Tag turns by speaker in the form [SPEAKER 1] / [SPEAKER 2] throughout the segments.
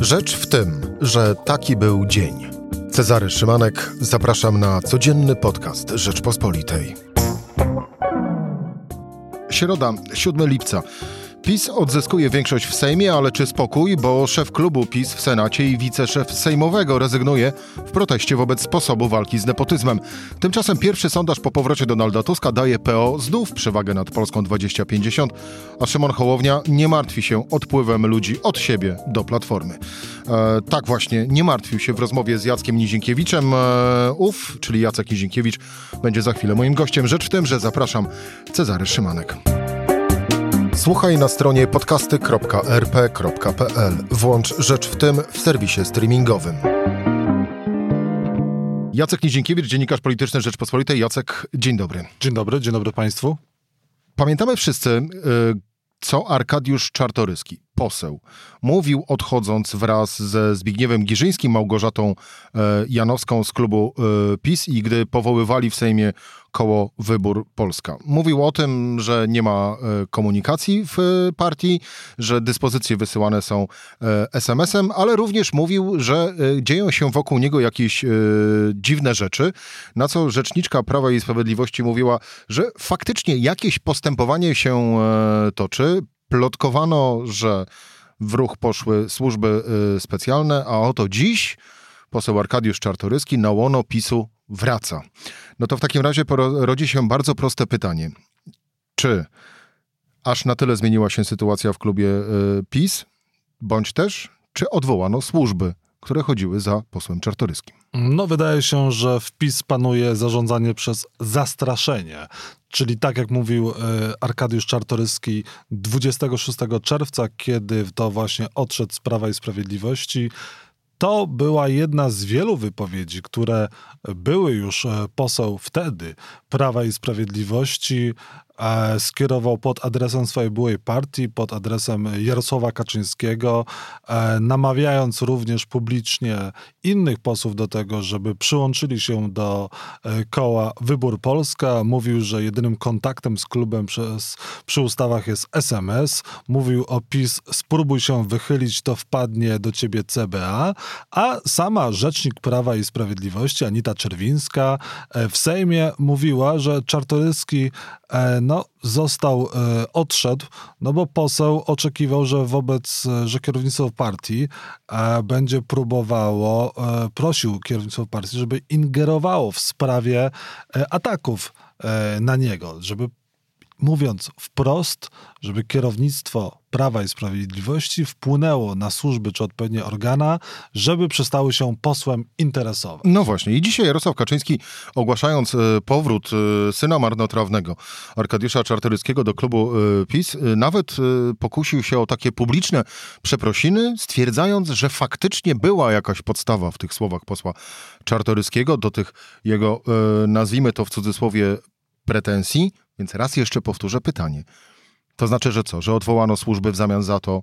[SPEAKER 1] Rzecz w tym, że taki był dzień. Cezary Szymanek, zapraszam na codzienny podcast Rzeczpospolitej. Środa, 7 lipca. PiS odzyskuje większość w Sejmie, ale czy spokój, bo szef klubu PiS w Senacie i wiceszef sejmowego rezygnuje w proteście wobec sposobu walki z nepotyzmem. Tymczasem pierwszy sondaż po powrocie Donalda Tuska daje PO znów przewagę nad Polską 2050, a Szymon Hołownia nie martwi się odpływem ludzi od siebie do Platformy. E, tak właśnie, nie martwił się w rozmowie z Jackiem Nizinkiewiczem. E, czyli Jacek Nizinkiewicz, będzie za chwilę moim gościem. Rzecz w tym, że zapraszam Cezary Szymanek. Słuchaj na stronie podcasty.rp.pl. Włącz Rzecz w tym w serwisie streamingowym. Jacek Nizinkiewicz, dziennikarz polityczny Rzeczpospolitej. Jacek, dzień dobry.
[SPEAKER 2] Dzień dobry, dzień dobry Państwu.
[SPEAKER 1] Pamiętamy wszyscy, y, co Arkadiusz Czartoryski, poseł, mówił odchodząc wraz ze Zbigniewem Giżyńskim, Małgorzatą e, Janowską z klubu e, PiS i gdy powoływali w Sejmie koło Wybór Polska. Mówił o tym, że nie ma e, komunikacji w partii, że dyspozycje wysyłane są SMS-em, ale również mówił, że dzieją się wokół niego jakieś dziwne rzeczy, na co rzeczniczka Prawa i Sprawiedliwości mówiła, że faktycznie jakieś postępowanie się toczy. Plotkowano, że w ruch poszły służby y, specjalne, a oto dziś poseł Arkadiusz Czartoryski na łono PiSu wraca. No to w takim razie rodzi się bardzo proste pytanie. Czy aż na tyle zmieniła się sytuacja w klubie y, PiS, bądź też, czy odwołano służby które chodziły za posłem Czartoryskim.
[SPEAKER 2] No, wydaje się, że w PiS panuje zarządzanie przez zastraszenie. Czyli tak jak mówił e, Arkadiusz Czartoryski 26 czerwca, kiedy to właśnie odszedł z Prawa i Sprawiedliwości, to była jedna z wielu wypowiedzi, które były już e, poseł wtedy Prawa i Sprawiedliwości skierował pod adresem swojej byłej partii, pod adresem Jarosława Kaczyńskiego, e, namawiając również publicznie innych posłów do tego, żeby przyłączyli się do e, koła Wybór Polska. Mówił, że jedynym kontaktem z klubem przez, przy ustawach jest SMS. Mówił o PiS, spróbuj się wychylić, to wpadnie do ciebie CBA. A sama rzecznik Prawa i Sprawiedliwości, Anita Czerwińska, w Sejmie mówiła, że Czartoryski no, został, e, odszedł, no bo poseł oczekiwał, że wobec, e, że kierownictwo partii e, będzie próbowało, e, prosił kierownictwo partii, żeby ingerowało w sprawie e, ataków e, na niego, żeby mówiąc wprost, żeby kierownictwo Prawa i Sprawiedliwości wpłynęło na służby czy odpowiednie organa, żeby przestały się posłem interesować.
[SPEAKER 1] No właśnie. I dzisiaj Jarosław Kaczyński, ogłaszając e, powrót e, syna marnotrawnego Arkadiusza Czartoryskiego do klubu e, PiS, nawet pokusił się o takie publiczne przeprosiny, stwierdzając, że faktycznie była jakaś podstawa w tych słowach posła Czartoryskiego do tych jego, nazwijmy to w cudzysłowie, pretensji. Więc raz jeszcze powtórzę pytanie. To znaczy, że co? Że odwołano służby w zamian za to,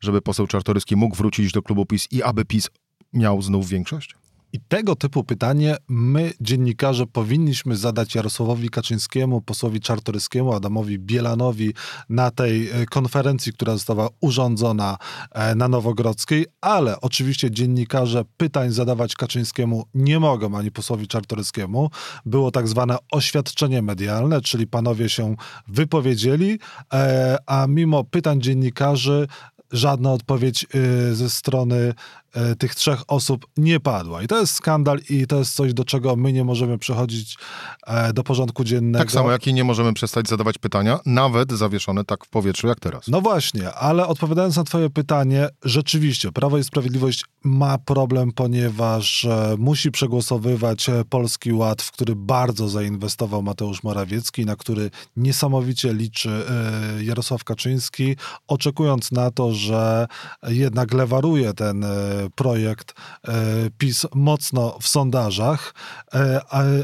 [SPEAKER 1] żeby poseł Czartoryski mógł wrócić do klubu PiS i aby PiS miał znów większość?
[SPEAKER 2] I tego typu pytanie my, dziennikarze, powinniśmy zadać Jarosławowi Kaczyńskiemu, posłowi Czartoryskiemu, Adamowi Bielanowi na tej e, konferencji, która została urządzona e, na Nowogrodzkiej, ale oczywiście dziennikarze pytań zadawać Kaczyńskiemu nie mogą, ani posłowi Czartoryskiemu. Było tak zwane oświadczenie medialne, czyli panowie się wypowiedzieli, e, a mimo pytań dziennikarzy żadna odpowiedź ze strony E, tych trzech osób nie padła. I to jest skandal i to jest coś, do czego my nie możemy przechodzić e, do porządku dziennego.
[SPEAKER 1] Tak samo jak i nie możemy przestać zadawać pytania, nawet zawieszone tak w powietrzu jak teraz.
[SPEAKER 2] No właśnie, ale odpowiadając na twoje pytanie, rzeczywiście Prawo i Sprawiedliwość ma problem, ponieważ e, musi przegłosowywać Polski Ład, w który bardzo zainwestował Mateusz Morawiecki, na który niesamowicie liczy Jarosław Kaczyński, oczekując na to, że jednak lewaruje ten projekt e, PiS mocno w sondażach, e,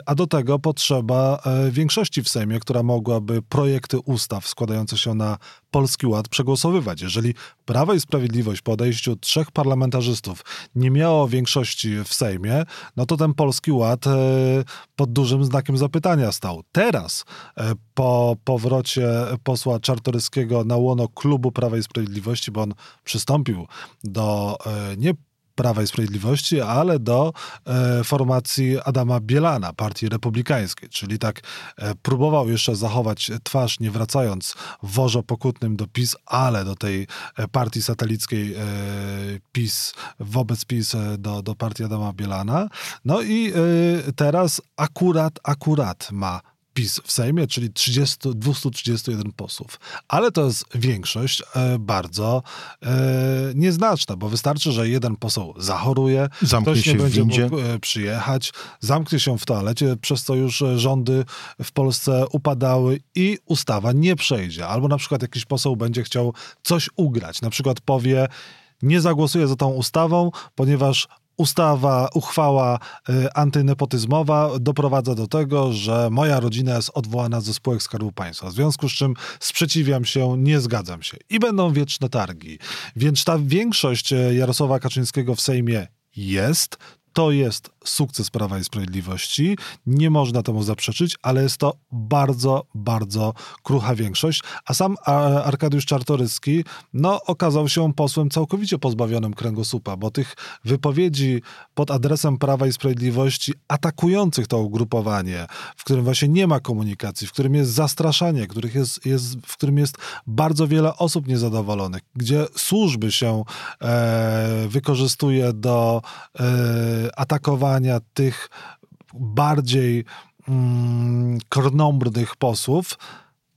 [SPEAKER 2] a do tego potrzeba e, większości w Sejmie, która mogłaby projekty ustaw składające się na Polski Ład przegłosowywać. Jeżeli Prawo i Sprawiedliwość po odejściu trzech parlamentarzystów nie miało większości w Sejmie, no to ten Polski Ład e, pod dużym znakiem zapytania stał. Teraz, e, po powrocie posła Czartoryskiego na łono klubu Prawa i Sprawiedliwości, bo on przystąpił do e, nie Prawa i Sprawiedliwości, ale do e, formacji Adama Bielana, Partii Republikańskiej. Czyli tak e, próbował jeszcze zachować twarz, nie wracając worzo pokutnym do PiS, ale do tej e, partii satelickiej PiS, wobec PiS do, do partii Adama Bielana. No i teraz akurat, akurat ma PiS w Sejmie, czyli 30, 231 posłów. Ale to jest większość e, bardzo e, nieznaczna, bo wystarczy, że jeden poseł zachoruje,
[SPEAKER 1] Zamknie
[SPEAKER 2] ktoś
[SPEAKER 1] się
[SPEAKER 2] nie będzie
[SPEAKER 1] windzie.
[SPEAKER 2] mógł e, przyjechać, zamknie się w toalecie, przez co już rządy w Polsce upadały i ustawa nie przejdzie. Albo na przykład jakiś poseł będzie chciał coś ugrać, na przykład powie, nie zagłosuję za tą ustawą, ponieważ ustawa, uchwała y, antynepotyzmowa doprowadza do tego, że moja rodzina jest odwołana ze spółek Skarbu Państwa. W związku z czym sprzeciwiam się, nie zgadzam się. I będą wieczne targi. Więc ta większość y, Jarosława Kaczyńskiego w Sejmie jest. To jest sukces Prawa i Sprawiedliwości. Nie można temu zaprzeczyć, ale jest to bardzo, bardzo krucha większość. A sam Arkadiusz Czartoryski no, okazał się posłem całkowicie pozbawionym kręgosłupa, bo tych wypowiedzi pod adresem Prawa i Sprawiedliwości atakujących to ugrupowanie, w którym właśnie nie ma komunikacji, w którym jest zastraszanie, których jest, jest, w którym jest bardzo wiele osób niezadowolonych, gdzie służby się e, wykorzystuje do e, atakowania tych bardziej mm, krnąbrnych posłów,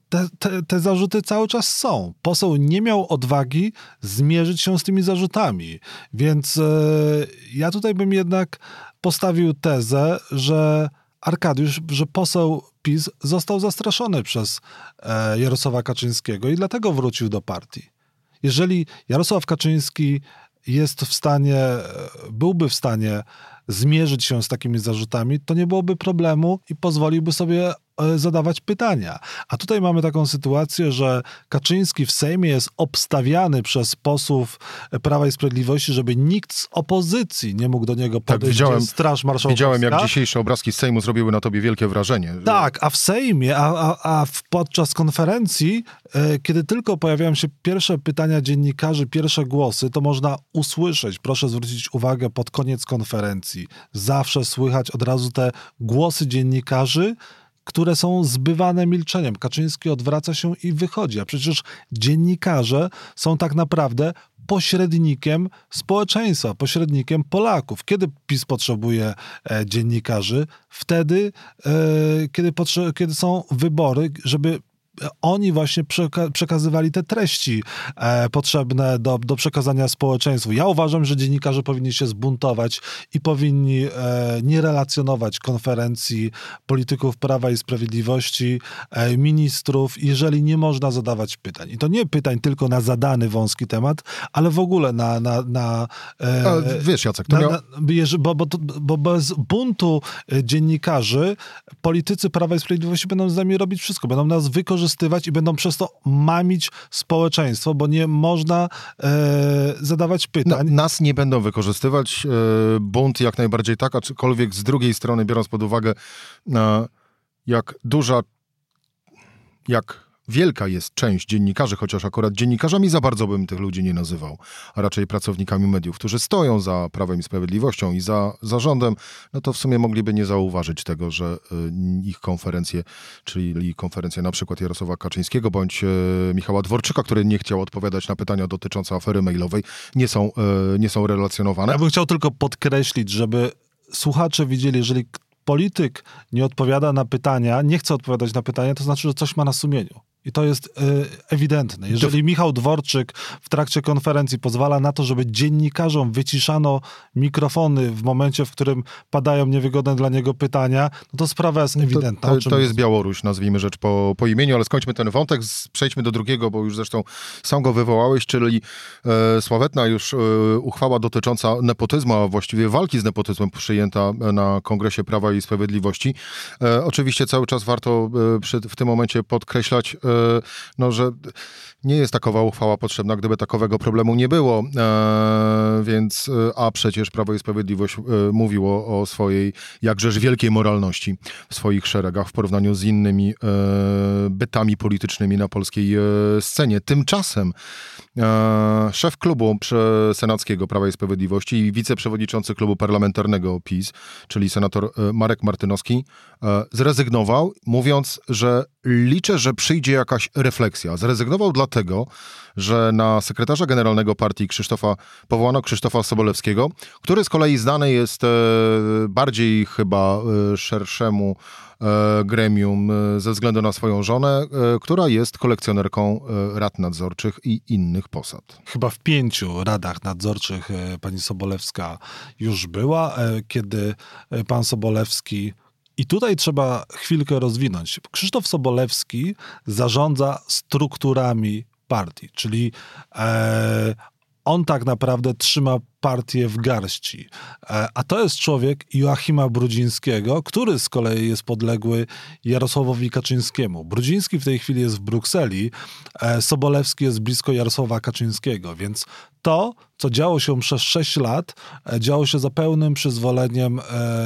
[SPEAKER 2] te, te, te zarzuty cały czas są. Poseł nie miał odwagi zmierzyć się z tymi zarzutami. Więc e, ja tutaj bym jednak postawił tezę, że Arkadiusz, że poseł PiS został zastraszony przez e, Jarosława Kaczyńskiego i dlatego wrócił do partii. Jeżeli Jarosław Kaczyński jest w stanie, e, byłby w stanie zmierzyć się z takimi zarzutami, to nie byłoby problemu i pozwoliłby sobie zadawać pytania. A tutaj mamy taką sytuację, że Kaczyński w Sejmie jest obstawiany przez posłów Prawa i Sprawiedliwości, żeby nikt z opozycji nie mógł do niego podejść.
[SPEAKER 1] Tak, widziałem-
[SPEAKER 2] Straż Marszałkowska.
[SPEAKER 1] Widziałem, jak dzisiejsze obrazki z Sejmu zrobiły na tobie wielkie wrażenie.
[SPEAKER 2] Tak, a w Sejmie, a, a, a podczas konferencji, e, kiedy tylko pojawiają się pierwsze pytania dziennikarzy, pierwsze głosy, to można usłyszeć, proszę zwrócić uwagę, pod koniec konferencji, zawsze słychać od razu te głosy dziennikarzy, które są zbywane milczeniem. Kaczyński odwraca się i wychodzi, a przecież dziennikarze są tak naprawdę pośrednikiem społeczeństwa, pośrednikiem Polaków. Kiedy PiS potrzebuje e, dziennikarzy? Wtedy, e, kiedy, potrze- kiedy są wybory, żeby oni właśnie przeka- przekazywali te treści e, potrzebne do, do przekazania społeczeństwu. Ja uważam, że dziennikarze powinni się zbuntować i powinni e, nie relacjonować konferencji polityków Prawa i Sprawiedliwości, e, ministrów, jeżeli nie można zadawać pytań. I to nie pytań tylko na zadany wąski temat, ale w ogóle na... na, na e,
[SPEAKER 1] wiesz, Jacek, to
[SPEAKER 2] na,
[SPEAKER 1] miał...
[SPEAKER 2] na, bo, bo, bo bez buntu e, dziennikarzy politycy Prawa i Sprawiedliwości będą z nami robić wszystko. Będą nas wykorzystywać i będą przez to mamić społeczeństwo, bo nie można e, zadawać pytań.
[SPEAKER 1] nas nie będą wykorzystywać. e, Bunt jak najbardziej tak, aczkolwiek z drugiej strony, biorąc pod uwagę, e, jak duża, jak wielka jest część dziennikarzy, chociaż akurat dziennikarzami za bardzo bym tych ludzi nie nazywał, a raczej pracownikami mediów, którzy stoją za Prawem i Sprawiedliwością i za zarządem, no to w sumie mogliby nie zauważyć tego, że e, ich konferencje, czyli konferencja na przykład Jarosława Kaczyńskiego bądź e, Michała Dworczyka, który nie chciał odpowiadać na pytania dotyczące afery mailowej, nie są, e, nie są relacjonowane.
[SPEAKER 2] Ja bym chciał tylko podkreślić, żeby słuchacze widzieli, jeżeli polityk nie odpowiada na pytania, nie chce odpowiadać na pytania, to znaczy, że coś ma na sumieniu. I to jest y, ewidentne. Jeżeli Michał Dworczyk w trakcie konferencji pozwala na to, żeby dziennikarzom wyciszano mikrofony w momencie, w którym padają niewygodne dla niego pytania, no to sprawa jest ewidentna.
[SPEAKER 1] To, to, to jest Białoruś, nazwijmy rzecz po, po imieniu, ale skończmy ten wątek, przejdźmy do drugiego, bo już zresztą sam go wywołałeś, czyli e, sławetna już e, uchwała dotycząca nepotyzmu, a właściwie walki z nepotyzmem przyjęta na Kongresie Prawa i Sprawiedliwości. E, oczywiście cały czas warto e, przy, w tym momencie podkreślać, e, no, że nie jest takowa uchwała potrzebna, gdyby takowego problemu nie było. E, więc, e, a przecież Prawo i Sprawiedliwość e, mówiło o swojej jakżeż wielkiej moralności w swoich szeregach w porównaniu z innymi e, bytami politycznymi na polskiej e, scenie. Tymczasem e, szef klubu senackiego Prawa i Sprawiedliwości i wiceprzewodniczący klubu parlamentarnego PiS, czyli senator Marek Martynowski, zrezygnował, mówiąc, że liczę, że przyjdzie jakaś refleksja. Zrezygnował dlatego, że na sekretarza generalnego partii Krzysztofa powołano Krzysztofa Sobolewskiego, który z kolei znany jest e, bardziej chyba e, szerszemu e, gremium ze względu na swoją żonę, która jest kolekcjonerką rad nadzorczych i innych posad.
[SPEAKER 2] Chyba w pięciu radach nadzorczych pani Sobolewska już była, kiedy pan Sobolewski i tutaj trzeba chwilkę rozwinąć. Krzysztof Sobolewski zarządza strukturami partii, czyli e, on tak naprawdę trzyma partię w garści. E, a to jest człowiek Joachima Brudzińskiego, który z kolei jest podległy Jarosławowi Kaczyńskiemu. Brudziński w tej chwili jest w Brukseli, e, Sobolewski jest blisko Jarosława Kaczyńskiego, więc to, co działo się przez 6 lat, e, działo się za pełnym przyzwoleniem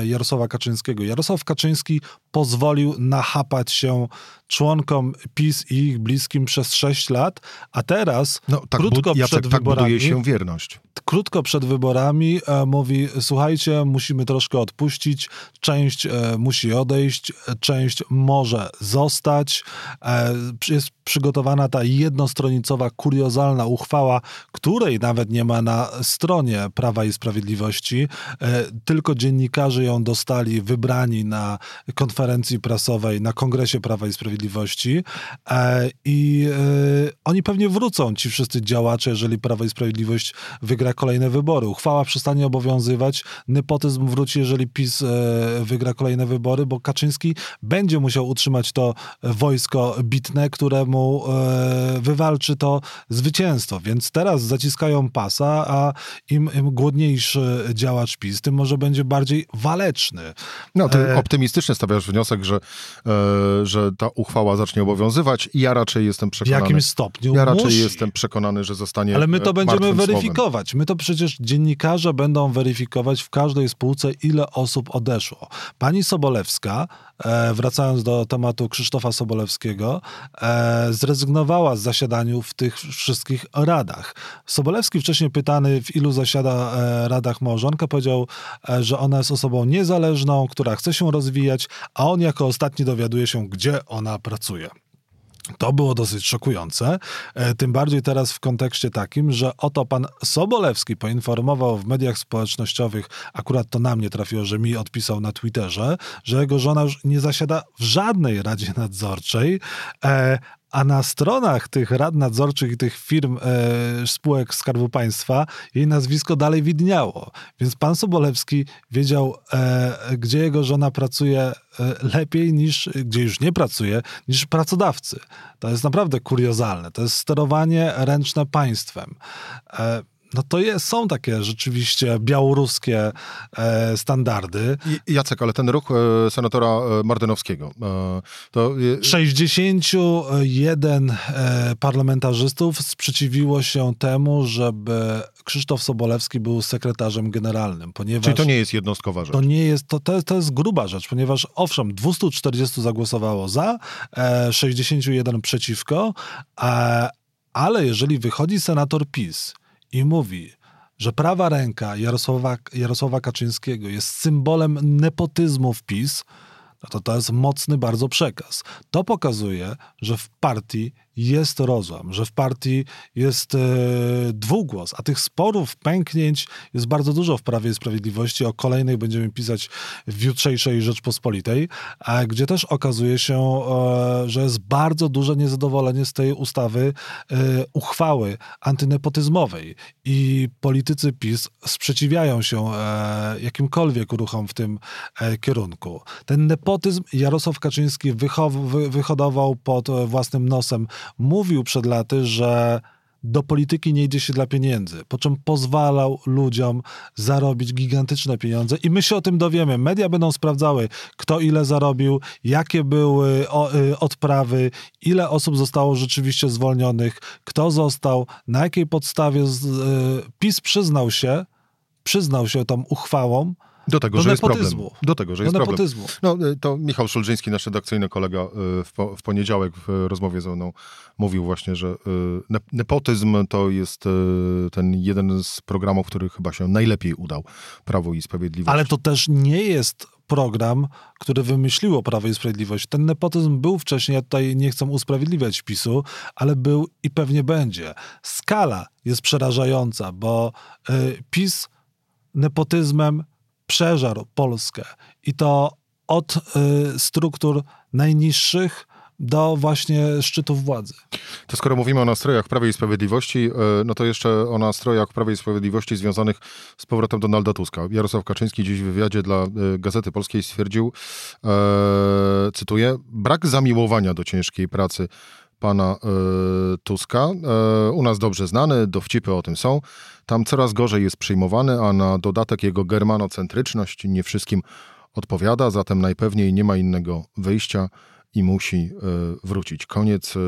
[SPEAKER 2] Jarosława Kaczyńskiego. Jarosław Kaczyński pozwolił nachapać się członkom PiS i ich bliskim przez 6 lat, a teraz, no, tak krótko przed Jacek, wyborami... Tak buduje
[SPEAKER 1] się wierność
[SPEAKER 2] krótko przed wyborami e, mówi: Słuchajcie, musimy troszkę odpuścić, część e, musi odejść, część może zostać. E, jest przygotowana ta jednostronicowa, kuriozalna uchwała, której nawet nie ma na stronie Prawa i Sprawiedliwości. Tylko dziennikarze ją dostali, wybrani na konferencji prasowej, na Kongresie Prawa i Sprawiedliwości. I oni pewnie wrócą, ci wszyscy działacze, jeżeli Prawo i Sprawiedliwość wygra kolejne wybory. Uchwała przestanie obowiązywać, nepotyzm wróci, jeżeli PiS e, wygra kolejne wybory, bo Kaczyński będzie musiał utrzymać to wojsko bitne, któremu e, wywalczy to zwycięstwo. Więc teraz zaciskają pasa, a im, im głodniejszy działacz PiS, tym może będzie bardziej waleczny.
[SPEAKER 1] No, ty e... optymistycznie stawiasz wniosek, że, e, że ta uchwała zacznie obowiązywać i ja raczej jestem przekonany...
[SPEAKER 2] W jakimś stopniu
[SPEAKER 1] Ja raczej
[SPEAKER 2] musi.
[SPEAKER 1] jestem przekonany, że zostanie
[SPEAKER 2] Ale my to będziemy weryfikować.
[SPEAKER 1] Słowem.
[SPEAKER 2] My to przecież dziennikarze będą weryfikować w każdej spółce, ile osób odeszło. Pani Sobolewska, wracając do tematu Krzysztofa Sobolewskiego, e, zrezygnowała z zasiadaniu w tych wszystkich radach. Sobolewski wcześniej pytany, w ilu zasiada e, radach małżonka, powiedział, że ona jest osobą niezależną, która chce się rozwijać, a on jako ostatni dowiaduje się, gdzie ona pracuje. To było dosyć szokujące, e, tym bardziej teraz w kontekście takim, że oto pan Sobolewski poinformował w mediach społecznościowych, akurat to na mnie trafiło, że mi odpisał na Twitterze, że jego żona już nie zasiada w żadnej radzie nadzorczej, e, a na stronach tych rad nadzorczych i tych firm, e, spółek Skarbu Państwa jej nazwisko dalej widniało. Więc pan Sobolewski wiedział, e, gdzie jego żona pracuje e, lepiej niż, gdzie już nie pracuje, niż pracodawcy. To jest naprawdę kuriozalne. To jest sterowanie ręczne państwem. E, no to są takie rzeczywiście białoruskie e, standardy.
[SPEAKER 1] I, Jacek, ale ten ruch e, senatora e, Martynowskiego, e, to...
[SPEAKER 2] 61 e, parlamentarzystów sprzeciwiło się temu, żeby Krzysztof Sobolewski był sekretarzem generalnym, ponieważ...
[SPEAKER 1] Czyli to nie jest jednostkowa rzecz?
[SPEAKER 2] To nie jest, to, to, to jest gruba rzecz, ponieważ owszem, 240 zagłosowało za, 61 e, przeciwko, ale jeżeli wychodzi senator PiS i mówi, że prawa ręka Jarosława, Jarosława Kaczyńskiego jest symbolem nepotyzmu w PiS, no to to jest mocny bardzo przekaz. To pokazuje, że w partii jest rozłam, że w partii jest e, dwugłos, a tych sporów, pęknięć jest bardzo dużo w Prawie i Sprawiedliwości. O kolejnych będziemy pisać w jutrzejszej Rzeczpospolitej, a gdzie też okazuje się, e, że jest bardzo duże niezadowolenie z tej ustawy e, uchwały antynepotyzmowej i politycy PiS sprzeciwiają się e, jakimkolwiek ruchom w tym e, kierunku. Ten nepotyzm Jarosław Kaczyński wyhodował pod własnym nosem mówił przed laty, że do polityki nie idzie się dla pieniędzy, po czym pozwalał ludziom zarobić gigantyczne pieniądze i my się o tym dowiemy. Media będą sprawdzały, kto ile zarobił, jakie były y, odprawy, ile osób zostało rzeczywiście zwolnionych, kto został, na jakiej podstawie y, PiS przyznał się, przyznał się tą uchwałą,
[SPEAKER 1] do tego,
[SPEAKER 2] do
[SPEAKER 1] że jest
[SPEAKER 2] nepotyzmu.
[SPEAKER 1] problem. Do tego, że jest
[SPEAKER 2] do
[SPEAKER 1] problem.
[SPEAKER 2] nepotyzmu.
[SPEAKER 1] No, y, to Michał Szulżyński, nasz redakcyjny kolega, y, w, po, w poniedziałek w rozmowie ze mną mówił właśnie, że y, ne- nepotyzm to jest y, ten jeden z programów, który chyba się najlepiej udał Prawo i Sprawiedliwość.
[SPEAKER 2] Ale to też nie jest program, który wymyśliło Prawo i Sprawiedliwość. Ten nepotyzm był wcześniej, ja tutaj nie chcę usprawiedliwiać PiSu, ale był i pewnie będzie. Skala jest przerażająca, bo y, PiS nepotyzmem przeżarł Polskę i to od y, struktur najniższych do właśnie szczytów władzy.
[SPEAKER 1] To skoro mówimy o nastrojach Prawa i Sprawiedliwości, y, no to jeszcze o nastrojach Prawa i Sprawiedliwości związanych z powrotem Donalda Tuska. Jarosław Kaczyński dziś w wywiadzie dla y, Gazety Polskiej stwierdził, e, cytuję, brak zamiłowania do ciężkiej pracy pana e, Tuska. E, u nas dobrze znany, dowcipy o tym są. Tam coraz gorzej jest przyjmowany, a na dodatek jego germanocentryczność nie wszystkim odpowiada, zatem najpewniej nie ma innego wyjścia i musi e, wrócić. Koniec, e,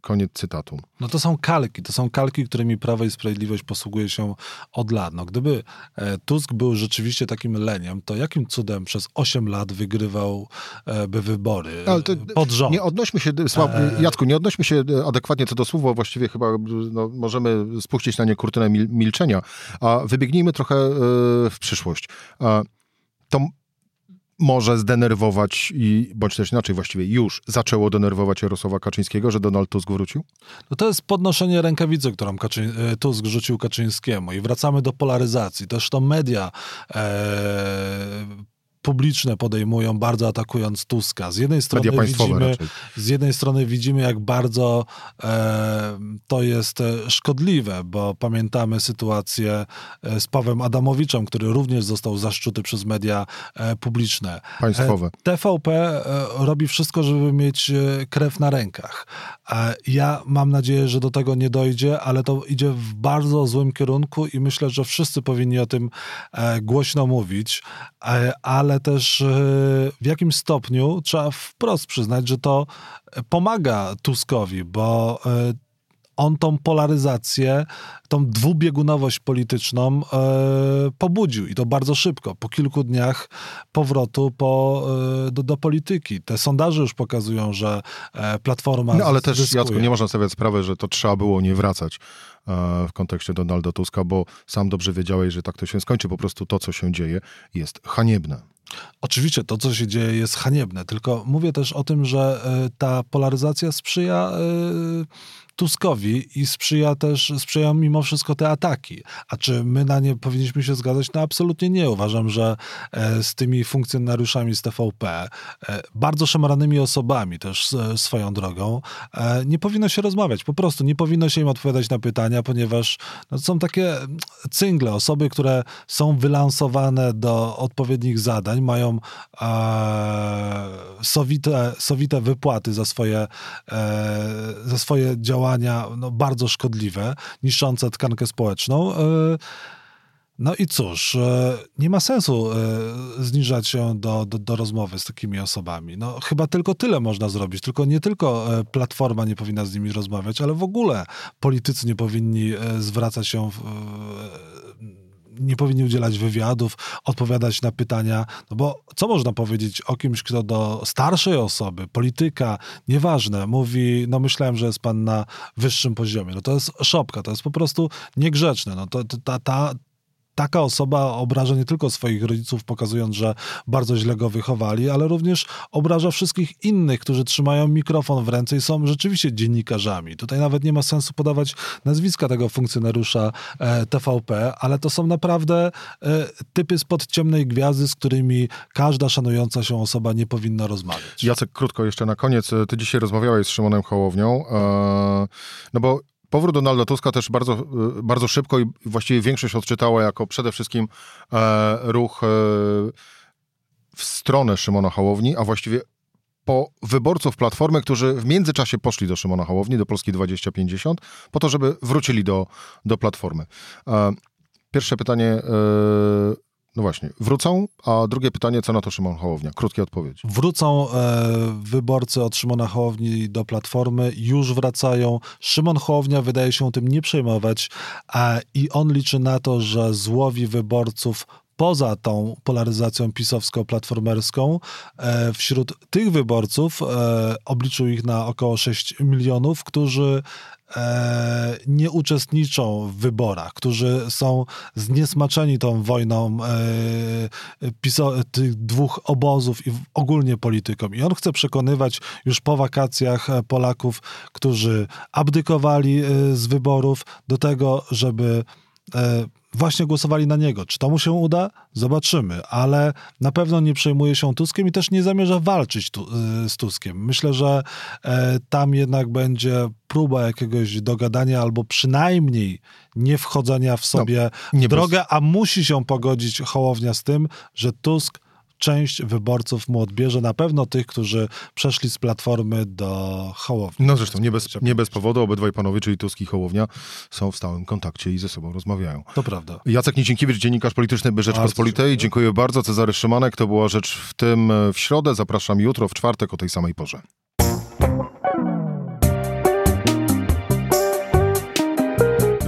[SPEAKER 1] koniec cytatu.
[SPEAKER 2] No to są kalki, to są kalki, którymi Prawo i Sprawiedliwość posługuje się od lat. No, gdyby e, Tusk był rzeczywiście takim leniem, to jakim cudem przez 8 lat wygrywał e, by wybory
[SPEAKER 1] Ale to
[SPEAKER 2] pod rząd?
[SPEAKER 1] Nie odnośmy się. Jacku, nie odnośmy się adekwatnie co do słów, bo właściwie chyba no, możemy spuścić na nie kurtynę mil, milczenia, a wybiegnijmy trochę w przyszłość. To może zdenerwować i, bądź też inaczej właściwie już zaczęło denerwować Jarosława Kaczyńskiego, że Donald Tusk wrócił?
[SPEAKER 2] No to jest podnoszenie rękawicy, którą Kaczy... e, Tusk rzucił Kaczyńskiemu i wracamy do polaryzacji. Też to media e, publiczne podejmują, bardzo atakując Tuska. Z jednej strony widzimy,
[SPEAKER 1] raczej.
[SPEAKER 2] z jednej strony widzimy, jak bardzo e, to jest e, szkodliwe, bo pamiętamy sytuację e, z Pawłem Adamowiczem, który również został zaszczuty przez media e, publiczne.
[SPEAKER 1] Państwowe.
[SPEAKER 2] TVP robi wszystko, żeby mieć krew na rękach. Ja mam nadzieję, że do tego nie dojdzie, ale to idzie w bardzo złym kierunku i myślę, że wszyscy powinni o tym głośno mówić, e, ale też e, w jakim stopniu trzeba wprost przyznać, że to pomaga Tuskowi, bo e, on tą polaryzację, tą dwubiegunowość polityczną e, pobudził i to bardzo szybko, po kilku dniach powrotu po, e, do, do polityki. Te sondaże już pokazują, że e, Platforma
[SPEAKER 1] No ale też,
[SPEAKER 2] zyskuje.
[SPEAKER 1] Jacku, nie można stawiać sprawy, że to trzeba było nie wracać w kontekście Donalda Tuska, bo sam dobrze wiedziałeś, że tak to się skończy. Po prostu to, co się dzieje, jest haniebne.
[SPEAKER 2] Oczywiście to, co się dzieje, jest haniebne, tylko mówię też o tym, że e, ta polaryzacja sprzyja e, Tuskowi i sprzyja też, sprzyjają mimo wszystko te ataki. A czy my na nie powinniśmy się zgadzać? No absolutnie nie. Uważam, że e, z tymi funkcjonariuszami z TVP, e, bardzo szemranymi osobami też e, swoją drogą, nie powinno się rozmawiać. Po prostu nie powinno się im odpowiadać na pytania, ponieważ no, są takie mm, cyngle, osoby, które są wylansowane do odpowiednich zadań, mają e, sowite, sowite wypłaty za swoje, e, za swoje działania no, bardzo szkodliwe, niszczące tkankę społeczną. E, no i cóż, e, nie ma sensu e, zniżać się do, do, do rozmowy z takimi osobami. No, chyba tylko tyle można zrobić. Tylko nie tylko Platforma nie powinna z nimi rozmawiać, ale w ogóle politycy nie powinni zwracać się w, nie powinni udzielać wywiadów, odpowiadać na pytania, no bo co można powiedzieć o kimś, kto do starszej osoby, polityka, nieważne, mówi, no myślałem, że jest pan na wyższym poziomie. No to jest szopka, to jest po prostu niegrzeczne. No to, ta, ta, taka osoba obraża nie tylko swoich rodziców, pokazując, że bardzo źle go wychowali, ale również obraża wszystkich innych, którzy trzymają mikrofon w ręce i są rzeczywiście dziennikarzami. Tutaj nawet nie ma sensu podawać nazwiska tego funkcjonariusza e, TVP, ale to są naprawdę e, typy spod ciemnej gwiazdy, z którymi każda szanująca się osoba nie powinna rozmawiać.
[SPEAKER 1] Jacek, krótko jeszcze na koniec. Ty dzisiaj rozmawiałeś z Szymonem Hołownią, e, no bo powrót Donalda Tuska też bardzo, e, bardzo szybko i właściwie większość odczytała jako przede wszystkim e, ruch e, w stronę Szymona Hołowni, a właściwie po wyborców Platformy, którzy w międzyczasie poszli do Szymona Hołowni, do Polski 2050, po to, żeby wrócili do, do Platformy. E, pierwsze pytanie, e, no właśnie, wrócą, a drugie pytanie, co na to Szymon Hołownia? Krótkie odpowiedzi.
[SPEAKER 2] Wrócą e, wyborcy od Szymona Hołowni do Platformy, już wracają. Szymon Hołownia wydaje się tym nie przejmować a, i on liczy na to, że złowi wyborców poza tą polaryzacją pisowsko-platformerską, e, wśród tych wyborców e, obliczył ich na około 6 milionów, którzy nie uczestniczą w wyborach, którzy są zniesmaczeni tą wojną piso- tych dwóch obozów i ogólnie polityką. I on chce przekonywać już po wakacjach Polaków, którzy abdykowali z wyborów do tego, żeby właśnie głosowali na niego. Czy to mu się uda? Zobaczymy, ale na pewno nie przejmuje się Tuskiem i też nie zamierza walczyć tu, y, z Tuskiem. Myślę, że e, tam jednak będzie próba jakiegoś dogadania albo przynajmniej nie wchodzenia w sobie no, w drogę, bez... a musi się pogodzić Hołownia z tym, że Tusk część wyborców mu odbierze, na pewno tych, którzy przeszli z Platformy do Hołowni.
[SPEAKER 1] No zresztą nie bez, nie bez powodu obydwaj panowie, czyli Tusk i Hołownia, są w stałym kontakcie i ze sobą rozmawiają.
[SPEAKER 2] To prawda.
[SPEAKER 1] Jacek Niecienkiewicz, dziennikarz polityczny by Rzeczpospolitej. Dziękuję bardzo. Cezary Szymanek, to była Rzecz w tym w środę. Zapraszam jutro, w czwartek o tej samej porze.